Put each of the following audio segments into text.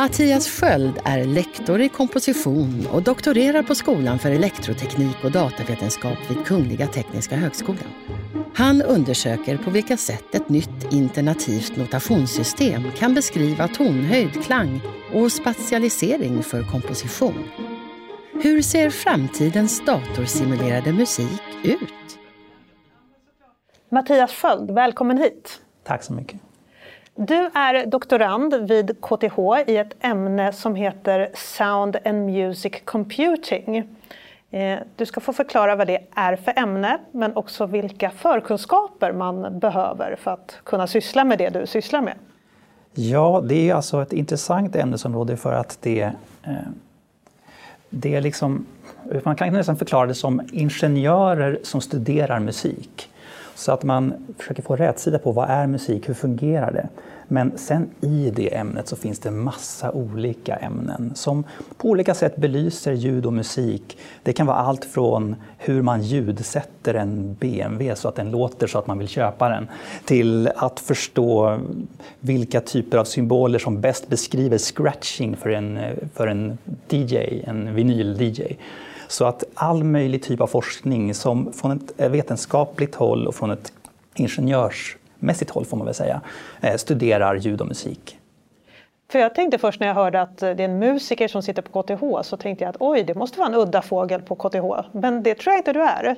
Mattias Sköld är lektor i komposition och doktorerar på Skolan för elektroteknik och datavetenskap vid Kungliga Tekniska högskolan. Han undersöker på vilka sätt ett nytt internativt notationssystem kan beskriva tonhöjd, klang och spatialisering för komposition. Hur ser framtidens datorsimulerade musik ut? Mattias Sköld, välkommen hit. Tack så mycket. Du är doktorand vid KTH i ett ämne som heter Sound and Music Computing. Eh, du ska få förklara vad det är för ämne men också vilka förkunskaper man behöver för att kunna syssla med det du sysslar med. Ja, det är alltså ett intressant ämnesområde för att det, eh, det är liksom, man kan nästan förklara det som ingenjörer som studerar musik. Så att man försöker få rätsida på vad är musik, hur fungerar det? Men sen i det ämnet så finns det massa olika ämnen som på olika sätt belyser ljud och musik. Det kan vara allt från hur man ljudsätter en BMW så att den låter så att man vill köpa den, till att förstå vilka typer av symboler som bäst beskriver scratching för en, för en DJ, en vinyl-DJ. Så att all möjlig typ av forskning som från ett vetenskapligt håll och från ett ingenjörsmässigt håll får man väl säga, eh, studerar ljud och musik. För jag tänkte först när jag hörde att det är en musiker som sitter på KTH så tänkte jag att oj, det måste vara en udda fågel på KTH. Men det tror jag inte du är.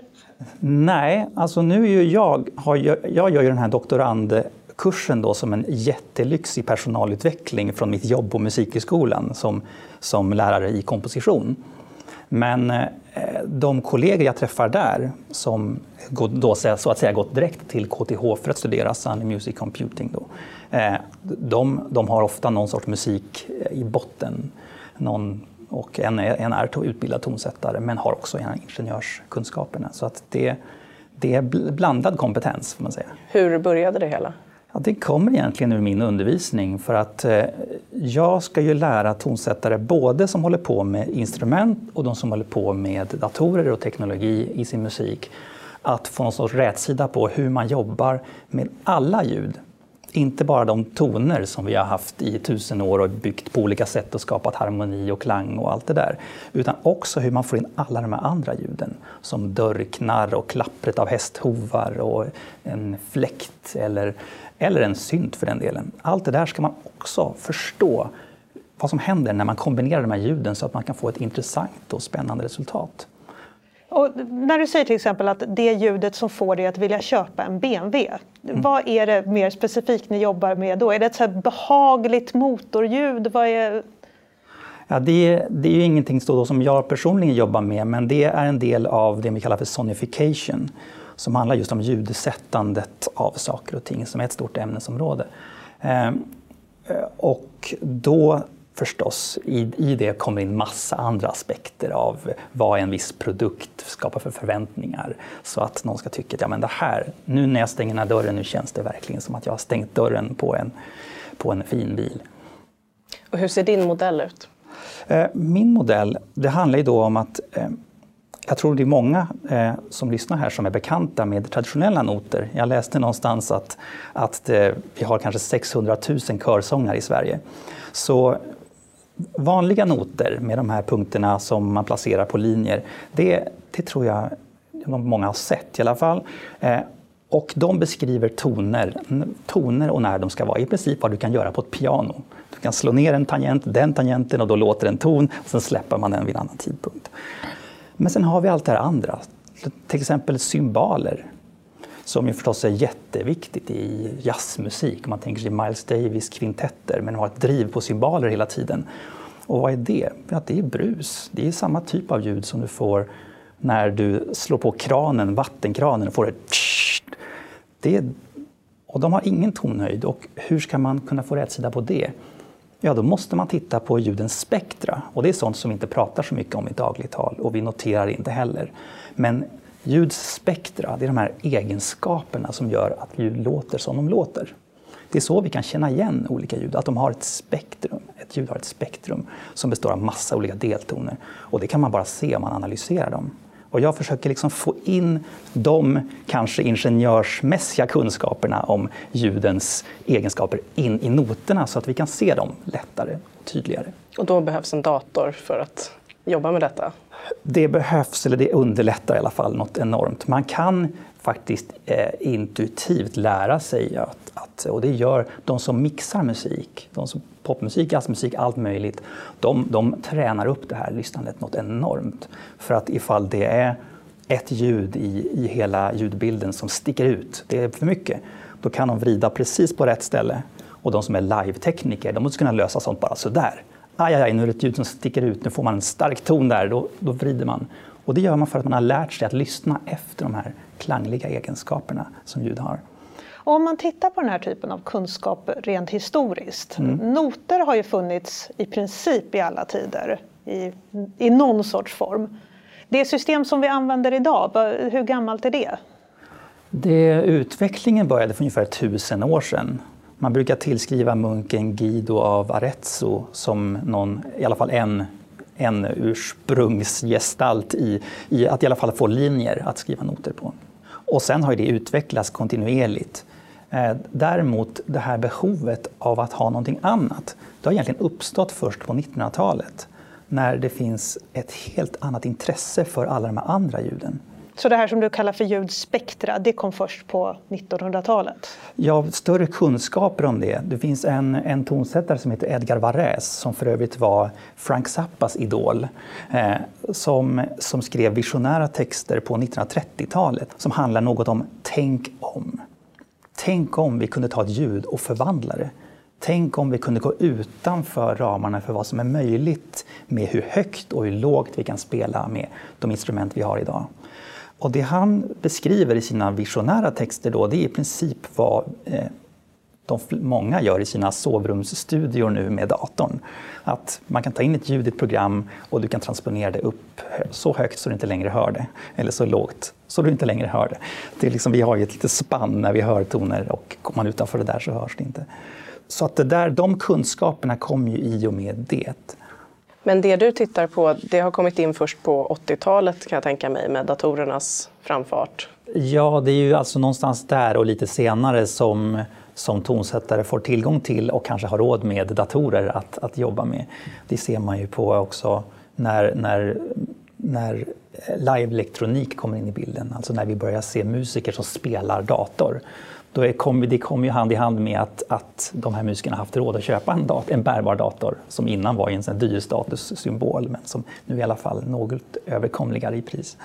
Nej, alltså nu är ju jag, har, jag gör ju den här doktorandkursen då som en jättelyxig personalutveckling från mitt jobb på Musikhögskolan som, som lärare i komposition. Men eh, de kollegor jag träffar där som då så att säga gått direkt till KTH för att studera Sunny Music Computing då, eh, de, de har ofta någon sorts musik eh, i botten. Någon, och en är, en är utbildad tonsättare men har också ingenjörskunskaperna. Så att det, det är blandad kompetens får man säga. Hur började det hela? Ja, det kommer egentligen ur min undervisning för att eh, jag ska ju lära tonsättare både som håller på med instrument och de som håller på med datorer och teknologi i sin musik att få någon sorts rätsida på hur man jobbar med alla ljud. Inte bara de toner som vi har haft i tusen år och byggt på olika sätt och skapat harmoni och klang och allt det där. Utan också hur man får in alla de här andra ljuden som dörrknarr och klappret av hästhovar och en fläkt eller eller en synt för den delen. Allt det där ska man också förstå vad som händer när man kombinerar de här ljuden så att man kan få ett intressant och spännande resultat. Och när du säger till exempel att det ljudet som får dig att vilja köpa en BMW, mm. vad är det mer specifikt ni jobbar med då? Är det ett så behagligt motorljud? Vad är... Ja, det, det är ju ingenting som jag personligen jobbar med, men det är en del av det vi kallar för sonification som handlar just om ljudsättandet av saker och ting som är ett stort ämnesområde. Ehm, och då förstås, i, i det kommer in massa andra aspekter av vad en viss produkt skapar för förväntningar. Så att någon ska tycka att ja, men det här, nu när jag stänger den här dörren, nu känns det verkligen som att jag har stängt dörren på en, på en fin bil. Och hur ser din modell ut? Ehm, min modell, det handlar ju då om att ehm, jag tror det är många eh, som lyssnar här som är bekanta med traditionella noter. Jag läste någonstans att, att det, vi har kanske 600 000 körsångare i Sverige. Så vanliga noter med de här punkterna som man placerar på linjer, det, det tror jag många har sett i alla fall. Eh, och de beskriver toner, toner och när de ska vara, i princip vad du kan göra på ett piano. Du kan slå ner en tangent, den tangenten och då låter en ton, och sen släpper man den vid en annan tidpunkt. Men sen har vi allt det här andra, till exempel symboler som ju förstås är jätteviktigt i jazzmusik. Om man tänker sig Miles Davis kvintetter, men har ett driv på symboler hela tiden. Och vad är det? Ja, det är brus. Det är samma typ av ljud som du får när du slår på kranen, vattenkranen och får ett det är, Och de har ingen tonhöjd. Och hur ska man kunna få rätsida på det? Ja, då måste man titta på ljudens spektra. Och det är sånt som vi inte pratar så mycket om i dagligt tal och vi noterar inte heller. Men ljuds spektra, det är de här egenskaperna som gör att ljud låter som de låter. Det är så vi kan känna igen olika ljud, att de har ett spektrum. Ett ljud har ett spektrum som består av massa olika deltoner. Och det kan man bara se om man analyserar dem. Och jag försöker liksom få in de kanske ingenjörsmässiga kunskaperna om ljudens egenskaper in i noterna så att vi kan se dem lättare och tydligare. Och då behövs en dator för att jobba med detta? Det behövs, eller det underlättar i alla fall något enormt. Man kan faktiskt eh, intuitivt lära sig att, att, och det gör de som mixar musik, de som popmusik, jazzmusik, allt möjligt, de, de tränar upp det här lyssnandet något enormt. För att ifall det är ett ljud i, i hela ljudbilden som sticker ut, det är för mycket, då kan de vrida precis på rätt ställe. Och de som är live-tekniker, de måste kunna lösa sånt bara sådär. Aj, aj, aj, nu är det ett ljud som sticker ut, nu får man en stark ton där, då, då vrider man. Och det gör man för att man har lärt sig att lyssna efter de här klangliga egenskaperna som ljud har. Om man tittar på den här typen av kunskap rent historiskt. Mm. Noter har ju funnits i princip i alla tider i, i någon sorts form. Det system som vi använder idag, hur gammalt är det? det utvecklingen började för ungefär tusen år sedan. Man brukar tillskriva munken Guido av Arezzo som någon, i alla fall en, en ursprungsgestalt i, i att i alla fall få linjer att skriva noter på. Och sen har det utvecklats kontinuerligt. Eh, däremot det här behovet av att ha någonting annat, det har egentligen uppstått först på 1900-talet när det finns ett helt annat intresse för alla de här andra ljuden. Så det här som du kallar för ljudspektra, det kom först på 1900-talet? Ja, större kunskaper om det. Det finns en, en tonsättare som heter Edgar Varese som för övrigt var Frank Zappas idol. Eh, som, som skrev visionära texter på 1930-talet som handlar något om tänk om. Tänk om vi kunde ta ett ljud och förvandla det. Tänk om vi kunde gå utanför ramarna för vad som är möjligt med hur högt och hur lågt vi kan spela med de instrument vi har idag. Och det han beskriver i sina visionära texter då, det är i princip vad eh, de många gör i sina sovrumsstudior nu med datorn. Att man kan ta in ett ljud i ett program och du kan transponera det upp så högt så du inte längre hör det, eller så lågt så du inte längre hör det. det är liksom, vi har ju ett litet spann när vi hör toner och kommer man utanför det där så hörs det inte. Så att det där, de kunskaperna kom ju i och med det. Men det du tittar på, det har kommit in först på 80-talet kan jag tänka mig med datorernas framfart. Ja, det är ju alltså någonstans där och lite senare som, som tonsättare får tillgång till och kanske har råd med datorer att, att jobba med. Det ser man ju på också när, när, när live-elektronik kommer in i bilden, alltså när vi börjar se musiker som spelar dator då kom, det kom ju hand i hand med att, att de här musikerna haft råd att köpa en, dator, en bärbar dator som innan var en dyr statussymbol men som nu i alla fall något överkomligare i pris.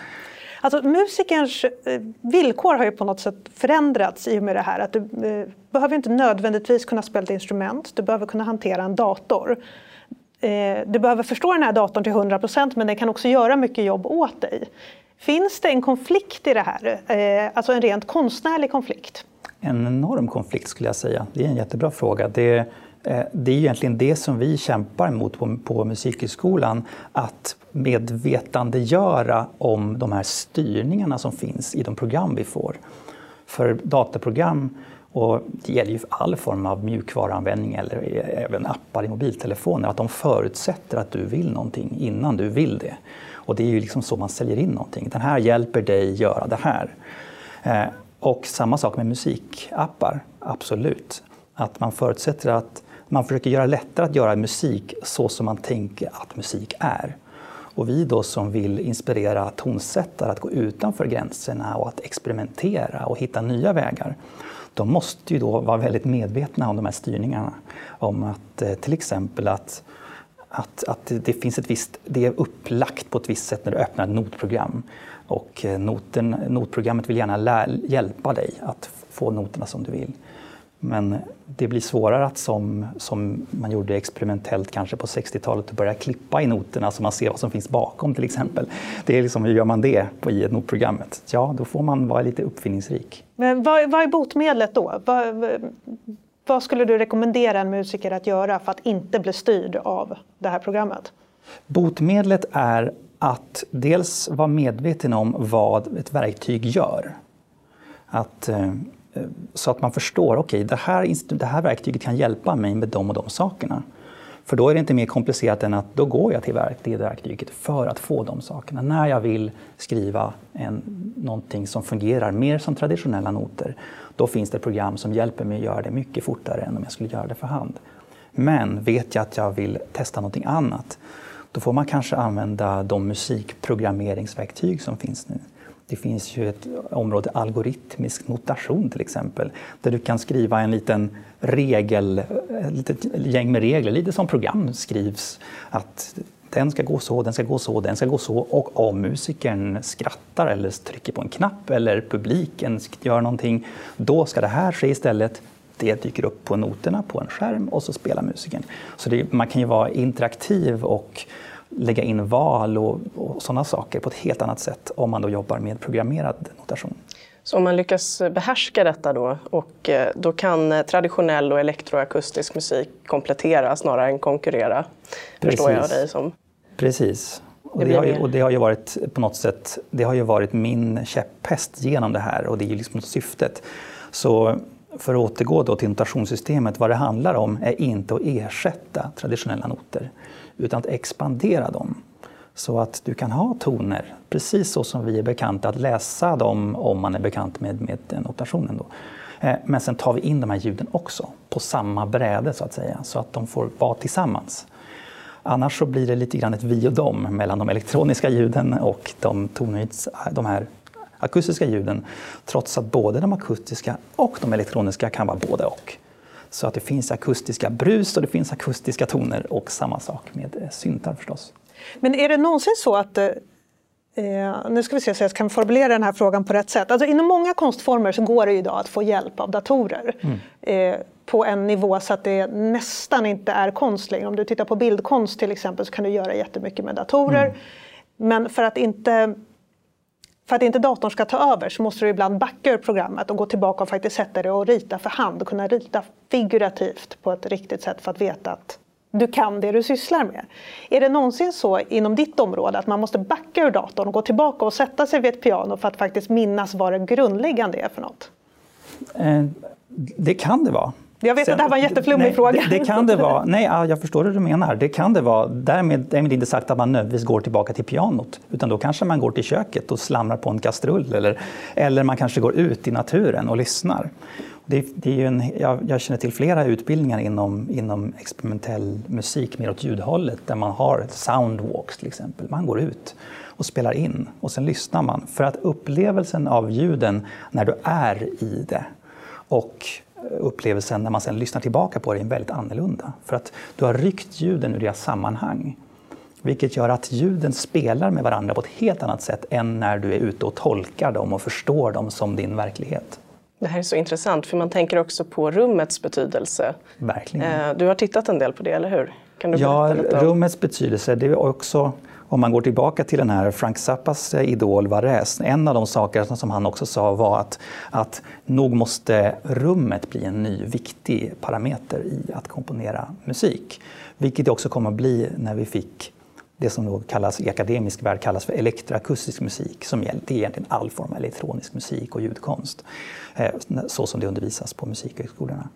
Alltså, musikerns eh, villkor har ju på något sätt förändrats i och med det här. Att du eh, behöver inte nödvändigtvis kunna spela ett instrument, du behöver kunna hantera en dator. Eh, du behöver förstå den här datorn till 100 procent men den kan också göra mycket jobb åt dig. Finns det en konflikt i det här, eh, alltså en rent konstnärlig konflikt? En enorm konflikt skulle jag säga. Det är en jättebra fråga. Det, eh, det är egentligen det som vi kämpar mot på, på Musikhögskolan, att medvetandegöra om de här styrningarna som finns i de program vi får. För dataprogram, och det gäller ju all form av mjukvaruanvändning eller eh, även appar i mobiltelefoner, att de förutsätter att du vill någonting innan du vill det. Och det är ju liksom så man säljer in någonting. Den här hjälper dig göra det här. Eh, och samma sak med musikappar, absolut. Att man förutsätter att man försöker göra lättare att göra musik så som man tänker att musik är. Och vi då som vill inspirera tonsättare att gå utanför gränserna och att experimentera och hitta nya vägar, de måste ju då vara väldigt medvetna om de här styrningarna. Om att eh, till exempel att, att, att det finns ett visst, det är upplagt på ett visst sätt när du öppnar ett notprogram. Och eh, noten, notprogrammet vill gärna lä, hjälpa dig att få noterna som du vill. Men det blir svårare att som, som man gjorde experimentellt kanske på 60-talet börja klippa i noterna så man ser vad som finns bakom till exempel. Det är liksom, hur gör man det i notprogrammet? Ja, då får man vara lite uppfinningsrik. Men vad, vad är botemedlet då? Vad, Vad skulle du rekommendera en musiker att göra för att inte bli styrd av det här programmet? Botemedlet är att dels vara medveten om vad ett verktyg gör. Att, eh, eh, så att man förstår, okej, okay, det, här, det här verktyget kan hjälpa mig med de och de sakerna. För då är det inte mer komplicerat än att då går jag till det verktyget för att få de sakerna. När jag vill skriva en, någonting som fungerar mer som traditionella noter, då finns det program som hjälper mig att göra det mycket fortare än om jag skulle göra det för hand. Men vet jag att jag vill testa någonting annat, då får man kanske använda de musikprogrammeringsverktyg som finns nu. Det finns ju ett område, algoritmisk notation till exempel, där du kan skriva en liten regel, ett litet gäng med regler, lite som program skrivs. Att den ska gå så, den ska gå så, den ska gå så och om musikern skrattar eller trycker på en knapp eller publiken gör någonting, då ska det här ske istället. Det dyker upp på noterna på en skärm och så spelar musikern. Så det, man kan ju vara interaktiv och lägga in val och, och sådana saker på ett helt annat sätt om man då jobbar med programmerad notation. Så om man lyckas behärska detta då, och eh, då kan traditionell och elektroakustisk musik komplettera snarare än konkurrera, Precis. förstår jag dig som. Precis. Och det, har ju, och det har ju varit på något sätt, det har ju varit min käpphäst genom det här och det är ju liksom syftet. Så för att återgå då till notationssystemet, vad det handlar om är inte att ersätta traditionella noter utan att expandera dem. Så att du kan ha toner, precis så som vi är bekanta, att läsa dem om man är bekant med, med notationen. Då. Eh, men sen tar vi in de här ljuden också på samma bräde så att säga, så att de får vara tillsammans. Annars så blir det lite grann ett vi och dem mellan de elektroniska ljuden och de, tonhöjds, de här akustiska ljuden. Trots att både de akustiska och de elektroniska kan vara både och. Så att det finns akustiska brus och det finns akustiska toner och samma sak med eh, syntar förstås. Men är det någonsin så att eh, eh, nu ska vi se så jag kan formulera den här frågan på rätt sätt. Alltså, inom många konstformer så går det idag att få hjälp av datorer. Mm. Eh, på en nivå så att det nästan inte är konst längre. Om du tittar på bildkonst till exempel så kan du göra jättemycket med datorer. Mm. Men för att inte för att inte datorn ska ta över så måste du ibland backa ur programmet och gå tillbaka och faktiskt sätta dig och rita för hand och kunna rita figurativt på ett riktigt sätt för att veta att du kan det du sysslar med. Är det någonsin så inom ditt område att man måste backa ur datorn och gå tillbaka och sätta sig vid ett piano för att faktiskt minnas vad det grundläggande är för något? Eh, det kan det vara. Jag vet Sen, att det här var en jätteflummig nej, fråga. Det, det, kan det vara. Nej, jag förstår hur du menar. Det kan det vara. Därmed, därmed inte sagt att man nödvändigtvis går tillbaka till pianot. Utan då kanske man går till köket och slamrar på en kastrull. Eller, eller man kanske går ut i naturen och lyssnar. Det, det är en, jag, jag, känner till flera utbildningar inom, inom experimentell musik, mer åt ljudhållet, där man har soundwalks till exempel. Man går ut och spelar in och sen lyssnar man. För att upplevelsen av ljuden när du är i det och upplevelsen när man sen lyssnar tillbaka på det är väldigt annorlunda. För att du har ryckt ljuden ur deras sammanhang. Vilket gör att ljuden spelar med varandra på ett helt annat sätt än när du är ute och tolkar dem och förstår dem som din verklighet. Det här är så intressant för man tänker också på rummets betydelse. Verkligen. Eh, du har tittat en del på det, eller hur? Kan du ja, rummets betydelse. Det är också om man går tillbaka till den här Frank Zappas eh, idol Varese, en av de saker som han också sa var att, att nog måste rummet bli en ny viktig parameter i att komponera musik. Vilket det också kommer att bli när vi fick det som då kallas, i akademisk värld kallas för elektroakustisk musik, som är egentligen all form av elektronisk musik och ljudkonst, eh, så som det undervisas på musikhögskolorna.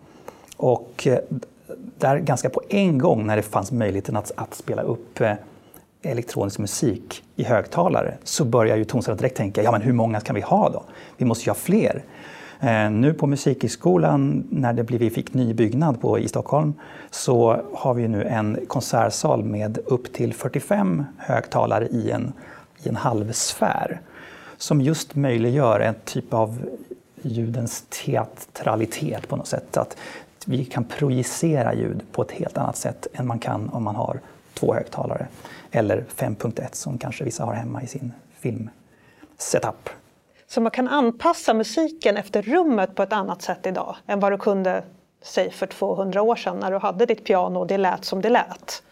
Och eh, där ganska på en gång när det fanns möjligheten att, att spela upp elektronisk musik i högtalare så börjar ju tonsättaren direkt tänka, ja men hur många kan vi ha då? Vi måste ju ha fler. Eh, nu på Musikhögskolan, när det blev, vi fick ny byggnad på, i Stockholm, så har vi nu en konsertsal med upp till 45 högtalare i en, i en halvsfär. Som just möjliggör en typ av ljudens teatralitet på något sätt. Att vi kan projicera ljud på ett helt annat sätt än man kan om man har två högtalare. Eller 5.1 som kanske vissa har hemma i sin filmsetup. Så man kan anpassa musiken efter rummet på ett annat sätt idag än vad du kunde säg för 200 år sedan när du hade ditt piano och det lät som det lät?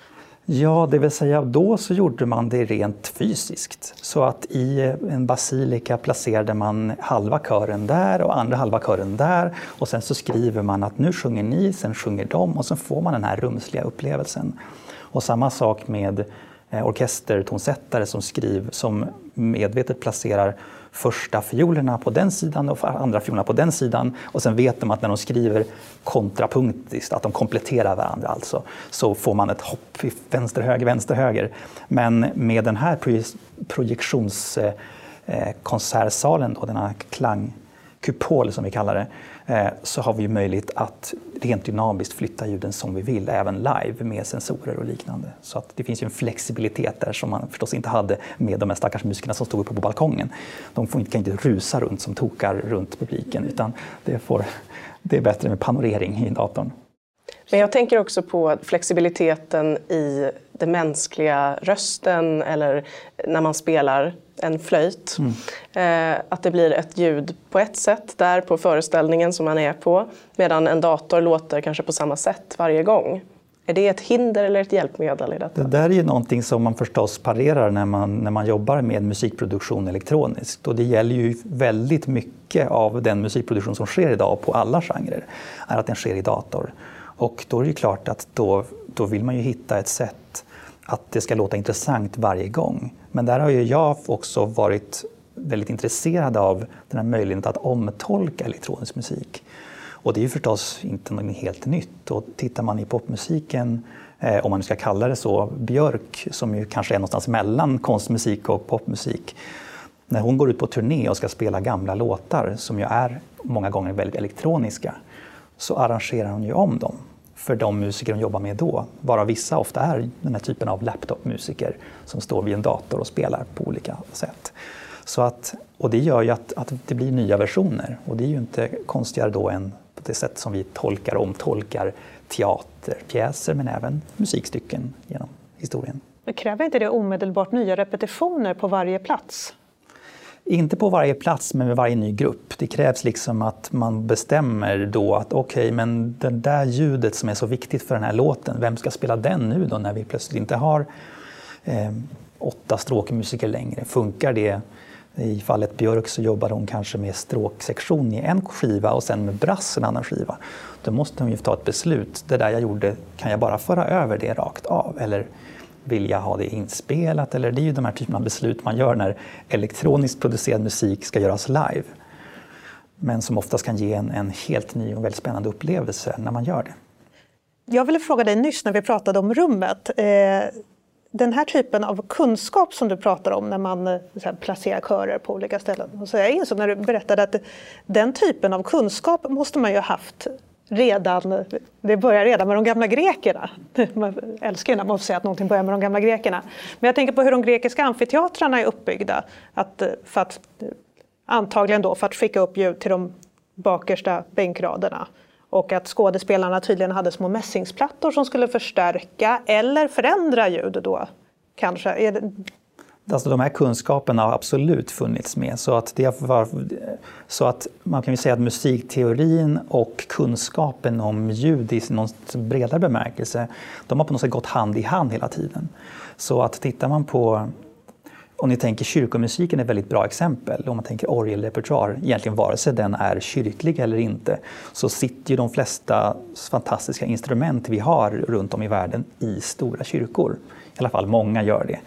Ja, det vill säga då så gjorde man det rent fysiskt. Så att i en basilika placerade man halva kören där och andra halva kören där och sen så skriver man att nu sjunger ni, sen sjunger de och så får man den här rumsliga upplevelsen. Och samma sak med Eh, orkestertonsättare som, skriv, som medvetet placerar första fiolerna på den sidan och andra fiolerna på den sidan. Och sen vet de att när de skriver kontrapunktiskt, att de kompletterar varandra alltså, så får man ett hopp vänster, höger, vänster, höger. Men med den här projektionskonsertsalen, eh, eh denna klangkupol som vi kallar det, så har vi möjlighet att rent dynamiskt flytta ljuden som vi vill, även live med sensorer och liknande. Så att det finns ju en flexibilitet där som man förstås inte hade med de här stackars musikerna som stod uppe på balkongen. De får inte, kan inte rusa runt som tokar runt publiken utan det, får, det är bättre med panorering i datorn. Men jag tänker också på flexibiliteten i den mänskliga rösten eller när man spelar en flöjt. Mm. Eh, att det blir ett ljud på ett sätt där på föreställningen som man är på medan en dator låter kanske på samma sätt varje gång. Är det ett hinder eller ett hjälpmedel i detta? Det där är ju någonting som man förstås parerar när man, när man jobbar med musikproduktion elektroniskt. Och det gäller ju väldigt mycket av den musikproduktion som sker idag på alla genrer, är att den sker i dator. Och då är det klart att då, då vill man ju hitta ett sätt att det ska låta intressant varje gång. Men där har ju jag också varit väldigt intresserad av den här möjligheten att omtolka elektronisk musik. Och det är ju förstås inte något helt nytt. Och tittar man i popmusiken, eh, om man nu ska kalla det så, Björk som ju kanske är någonstans mellan konstmusik och popmusik. När hon går ut på turné och ska spela gamla låtar som ju är många gånger väldigt elektroniska så arrangerar hon ju om dem för de musiker de jobbar med då. Bara vissa ofta är den här typen av laptopmusiker som står vid en dator och spelar på olika sätt. Så att, och det gör ju att, att det blir nya versioner och det är ju inte konstigare då än på det sätt som vi tolkar och omtolkar teaterpjäser men även musikstycken genom historien. Men kräver inte det omedelbart nya repetitioner på varje plats? Inte på varje plats, men med varje ny grupp. Det krävs liksom att man bestämmer då att okej, okay, men det där ljudet som är så viktigt för den här låten, vem ska spela den nu då när vi plötsligt inte har eh, åtta stråkmusiker längre? Funkar det? I fallet Björk så jobbar hon kanske med stråksektion i en skiva och sen med brass i en annan skiva. Då måste hon ju ta ett beslut. Det där jag gjorde, kan jag bara föra över det rakt av? Eller vilja ha det inspelat. Eller det är ju de här typen av beslut man gör när elektroniskt producerad musik ska göras live. Men som oftast kan ge en, en helt ny och väldigt spännande upplevelse när man gör det. Jag ville fråga dig nyss när vi pratade om rummet. Eh, den här typen av kunskap som du pratar om när man eh, här, placerar körer på olika ställen. Så jag insåg när du berättade att den typen av kunskap måste man ju ha haft redan, det börjar redan med de gamla grekerna. Man älskar ju när man får säga att någonting börjar med de gamla grekerna. Men jag tänker på hur de grekiska amfiteatrarna är uppbyggda. Att, för att, antagligen då för att skicka upp ljud till de bakersta bänkraderna. Och att skådespelarna tydligen hade små mässingsplattor som skulle förstärka eller förändra ljud då. Kanske. Alltså de här kunskaperna har absolut funnits med. Så att, det var, så att man kan ju säga att musikteorin och kunskapen om ljud i någon bredare bemärkelse, de har på något sätt gått hand i hand hela tiden. Så att tittar man på om ni tänker kyrkomusiken är ett väldigt bra exempel. Om man tänker orgelrepertoar, egentligen vare sig den är kyrklig eller inte, så sitter ju de flesta fantastiska instrument vi har runt om i världen i stora kyrkor. I alla fall många gör det.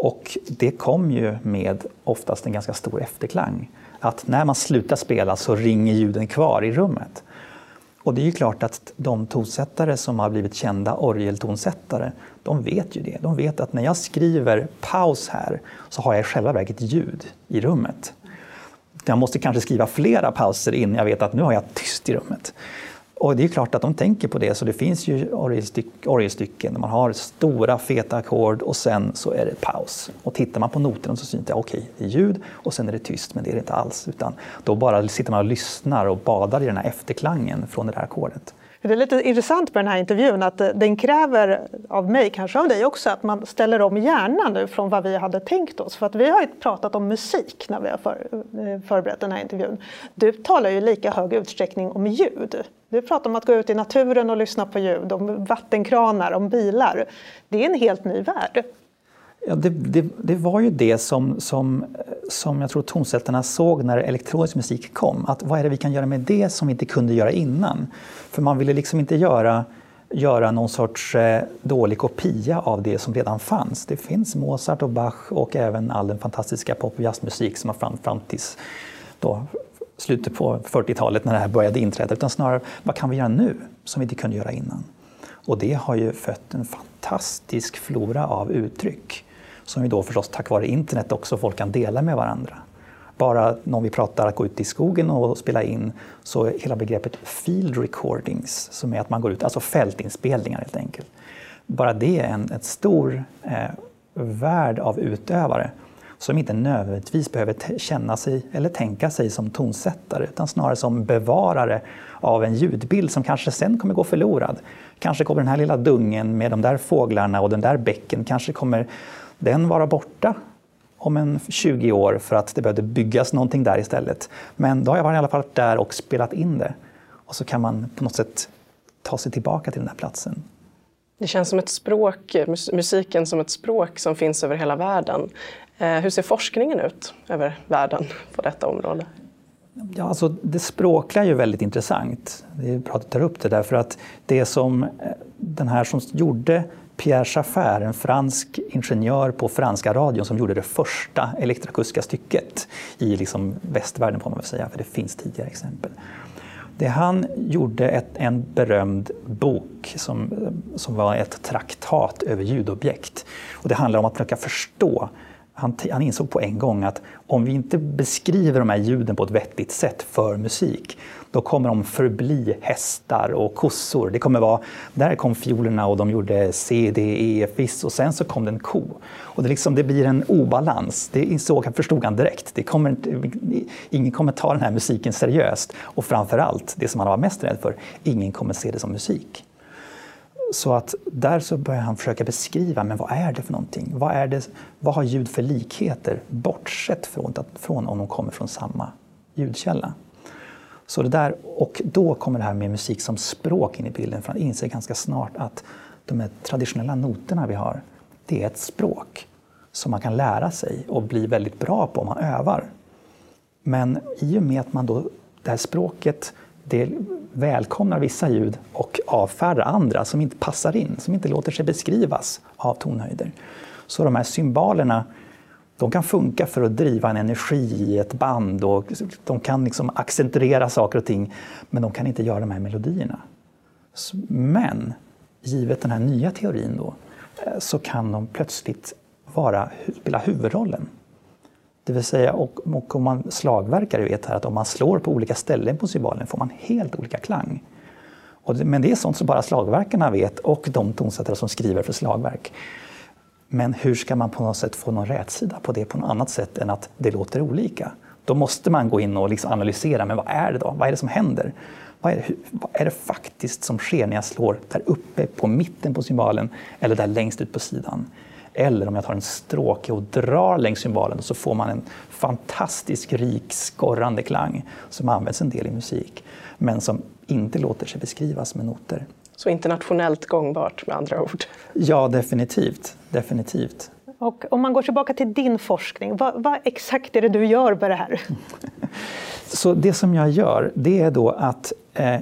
Och det kom ju med oftast en ganska stor efterklang. Att när man slutar spela så ringer ljuden kvar i rummet. Och det är ju klart att de tonsättare som har blivit kända orgeltonsättare, de vet ju det. De vet att när jag skriver paus här så har jag i själva verket ljud i rummet. Jag måste kanske skriva flera pauser innan jag vet att nu har jag tyst i rummet. Och det är klart att de tänker på det, så det finns ju orgelstycken där man har stora feta ackord och sen så är det paus. Och tittar man på noterna så syns det, okej, okay, det är ljud och sen är det tyst, men det är det inte alls. Utan då bara sitter man och lyssnar och badar i den här efterklangen från det där ackordet. Det är lite intressant med den här intervjun att eh, den kräver av mig, kanske av dig också, att man ställer om hjärnan nu från vad vi hade tänkt oss. För att vi har ju pratat om musik när vi har för, eh, förberett den här intervjun. Du talar ju i lika hög utsträckning om ljud. Du pratar om att gå ut i naturen och lyssna på ljud, om vattenkranar, om bilar. Det är en helt ny värld. Ja, det, det, det, var ju det som, som, som jag tror tonsättarna såg när elektronisk musik kom. Att vad är det vi kan göra med det som vi inte kunde göra innan? För man ville liksom inte göra, göra någon sorts eh, dålig kopia av det som redan fanns. Det finns Mozart och Bach och även all den fantastiska pop och jazzmusik som har fram, fram till då, slutet på 40-talet när det här började inträda. Utan snarare, vad kan vi göra nu som vi inte kunde göra innan? Och det har ju fött en fantastisk flora av uttryck som vi då förstås tack vare internet också folk kan dela med varandra. Bara när vi pratar att gå ut i skogen och spela in så är hela begreppet field recordings, som är att man går ut, alltså fältinspelningar helt enkelt. Bara det är en ett stor eh, värld av utövare som inte nödvändigtvis behöver känna sig eller tänka sig som tonsättare utan snarare som bevarare av en ljudbild som kanske sen kommer gå förlorad. Kanske kommer den här lilla dungen med de där fåglarna och den där bäcken kanske kommer den vara borta om en 20 år för att det behövde byggas någonting där istället. Men då har jag i alla fall varit där och spelat in det. Och så kan man på något sätt ta sig tillbaka till den här platsen. Det känns som ett språk, musiken som ett språk som finns över hela världen. Eh, hur ser forskningen ut över världen på detta område? Ja, alltså det språkliga är ju väldigt intressant. Det är bra att du tar upp det därför att det som eh, den här som gjorde Pierre Schaffert, en fransk ingenjör på franska radion som gjorde det första elektroakustiska stycket i liksom västvärlden får man väl säga, för det finns tidigare exempel. Det han gjorde ett, en berömd bok som, som var ett traktat över ljudobjekt. Och det handlar om att försöka förstå han, han, insåg på en gång att om vi inte beskriver de här ljuden på ett vettigt sätt för musik, då kommer de förbli hästar och kossor. Det kommer vara, där kom fiolerna och de gjorde C, D, E, Fis och sen så kom det en ko. Och det, liksom, det blir en obalans. Det insåg, förstod han direkt. Det kommer, ingen kommer ta den här musiken seriöst. Och framför allt, det som han var mest rädd för, ingen kommer se det som musik. Så att där så börjar han försöka beskriva, men vad är det för någonting? Vad, är det, vad har ljud för likheter, bortsett från, från om de kommer från samma ljudkälla? Så det där, och då kommer det här med musik som språk in i bilden, för han inser ganska snart att de här traditionella noterna vi har, det är ett språk som man kan lära sig och bli väldigt bra på om man övar. Men i och med att man då, det här språket det välkomnar vissa ljud och avfärdar andra som inte passar in, som inte låter sig beskrivas av tonhöjder. Så de här symbolerna de kan funka för att driva en energi i ett band och de kan liksom accentuera saker och ting, men de kan inte göra de här melodierna. Men givet den här nya teorin då, eh, så kan de plötsligt vara, spela huvudrollen. Det vill säga, och, och om man slagverkare vet här att om man slår på olika ställen på cymbalen får man helt olika klang. Det, men det är sånt som bara slagverkarna vet och de tonsättare som skriver för slagverk. Men hur ska man på något sätt få någon rätsida på det på något annat sätt än att det låter olika? Då måste man gå in och liksom analysera, men vad är det då? Vad är det som händer? Vad är, det, vad är det faktiskt som sker när jag slår där uppe på mitten på cymbalen eller där längst ut på sidan? Eller om jag tar en stråke och drar längs cymbalen så får man en fantastisk rik skorrande klang som används en del i musik men som inte låter sig beskrivas med noter. Så internationellt gångbart med andra ord? Ja, definitivt. definitivt. Och om man går tillbaka till din forskning, vad, vad exakt är det du gör med det här? Så det som jag gör, det är då att eh,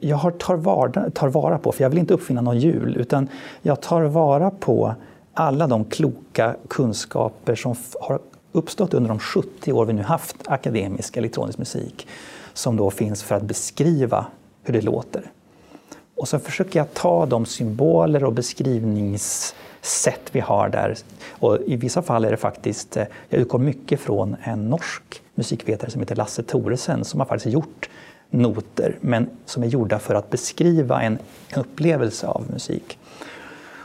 jag tar, vara, tar vara på, för jag vill inte uppfinna någon hjul, utan jag tar vara på alla de kloka kunskaper som har uppstått under de 70 år vi nu haft akademisk elektronisk musik, som då finns för att beskriva hur det låter. Och så försöker jag ta de symboler och beskrivningssätt vi har där. Och I vissa fall är det faktiskt, eh, jag utgår mycket från en norsk musikvetare som heter Lasse Thoresen som har faktiskt gjort noter, men som är gjorda för att beskriva en upplevelse av musik.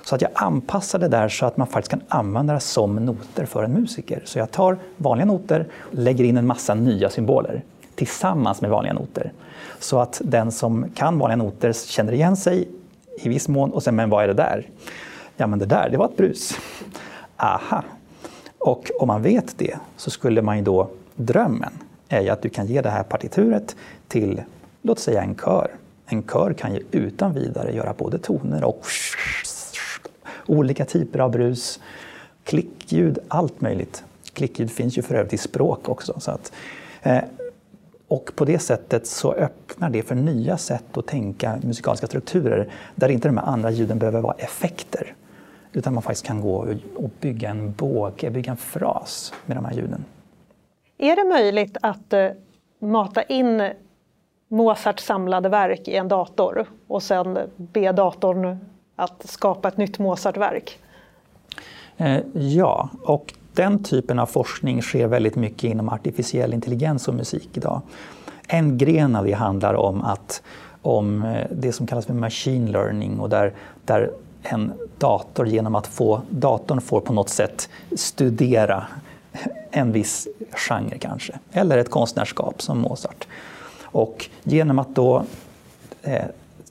Så att jag anpassar det där så att man faktiskt kan använda det som noter för en musiker. Så jag tar vanliga noter och lägger in en massa nya symboler tillsammans med vanliga noter. Så att den som kan vanliga noter känner igen sig i viss mån och sen, men vad är det där? Ja, men det där, det var ett brus. Aha! Och om man vet det så skulle man ju då, drömmen är ju att du kan ge det här partituret till, låt säga en kör. En kör kan ju utan vidare göra både toner och olika typer av brus, klickljud, allt möjligt. Klickljud finns ju för övrigt i språk också. Så att, eh, och på det sättet så öppnar det för nya sätt att tänka musikaliska strukturer där inte de här andra ljuden behöver vara effekter. Utan man faktiskt kan gå och bygga en båge, bygga en fras med de här ljuden. Är det möjligt att eh, mata in Mozarts samlade verk i en dator och sen be datorn att skapa ett nytt Mozartverk? Eh, ja, och den typen av forskning sker väldigt mycket inom artificiell intelligens och musik idag. En gren av det handlar om, att, om eh, det som kallas för machine learning och där, där en dator genom att få, datorn får på något sätt studera en viss genre kanske, eller ett konstnärskap som Mozart. Och genom att då eh,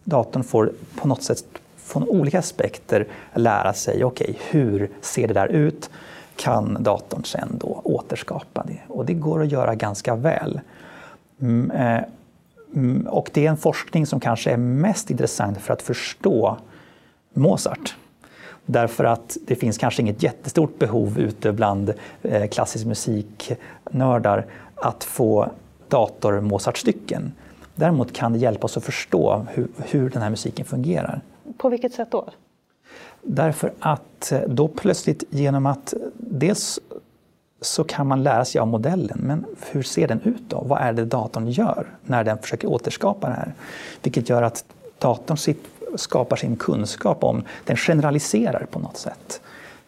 datorn får på något sätt från olika aspekter lära sig, okay, hur ser det där ut? Kan datorn sen då återskapa det? Och det går att göra ganska väl. Mm, eh, mm, och det är en forskning som kanske är mest intressant för att förstå Mozart. Därför att det finns kanske inget jättestort behov ute bland eh, klassisk musiknördar att få dator Mozart-stycken. Däremot kan det hjälpa oss att förstå hur, hur den här musiken fungerar. På vilket sätt då? Därför att eh, då plötsligt genom att dels så kan man lära sig av modellen, men hur ser den ut då? Vad är det datorn gör när den försöker återskapa det här? Vilket gör att datorn skapar sin kunskap om, den generaliserar på något sätt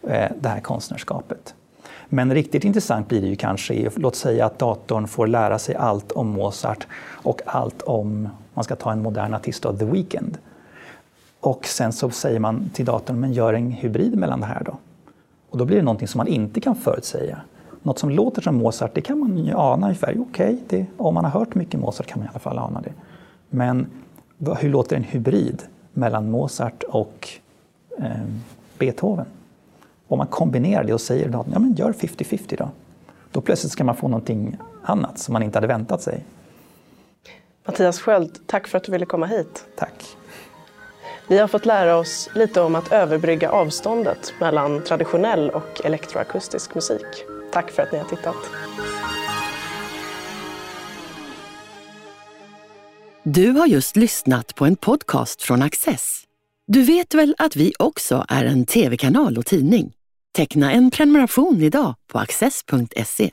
eh, det här konstnärskapet. Men riktigt intressant blir det ju kanske, låt säga att datorn får lära sig allt om Mozart och allt om, man ska ta en modern artist av The Weeknd. Och sen så säger man till datorn, men gör en hybrid mellan det här då. Och då blir det någonting som man inte kan förutsäga. Något som låter som Mozart, det kan man ju ana ungefär. Okej, okay, om man har hört mycket Mozart kan man i alla fall ana det. Men hur låter en hybrid mellan Mozart och eh, Beethoven? Om man kombinerar det och säger datorn, ja men gör 50-50 då. Då plötsligt ska man få någonting annat som man inte hade väntat sig. Mattias Sköld, tack för att du ville komma hit. Tack. Vi har fått lära oss lite om att överbrygga avståndet mellan traditionell och elektroakustisk musik. Tack för att ni har tittat. Du har just lyssnat på en podcast från Access. Du vet väl att vi också är en tv-kanal och tidning? Teckna en prenumeration idag på access.se.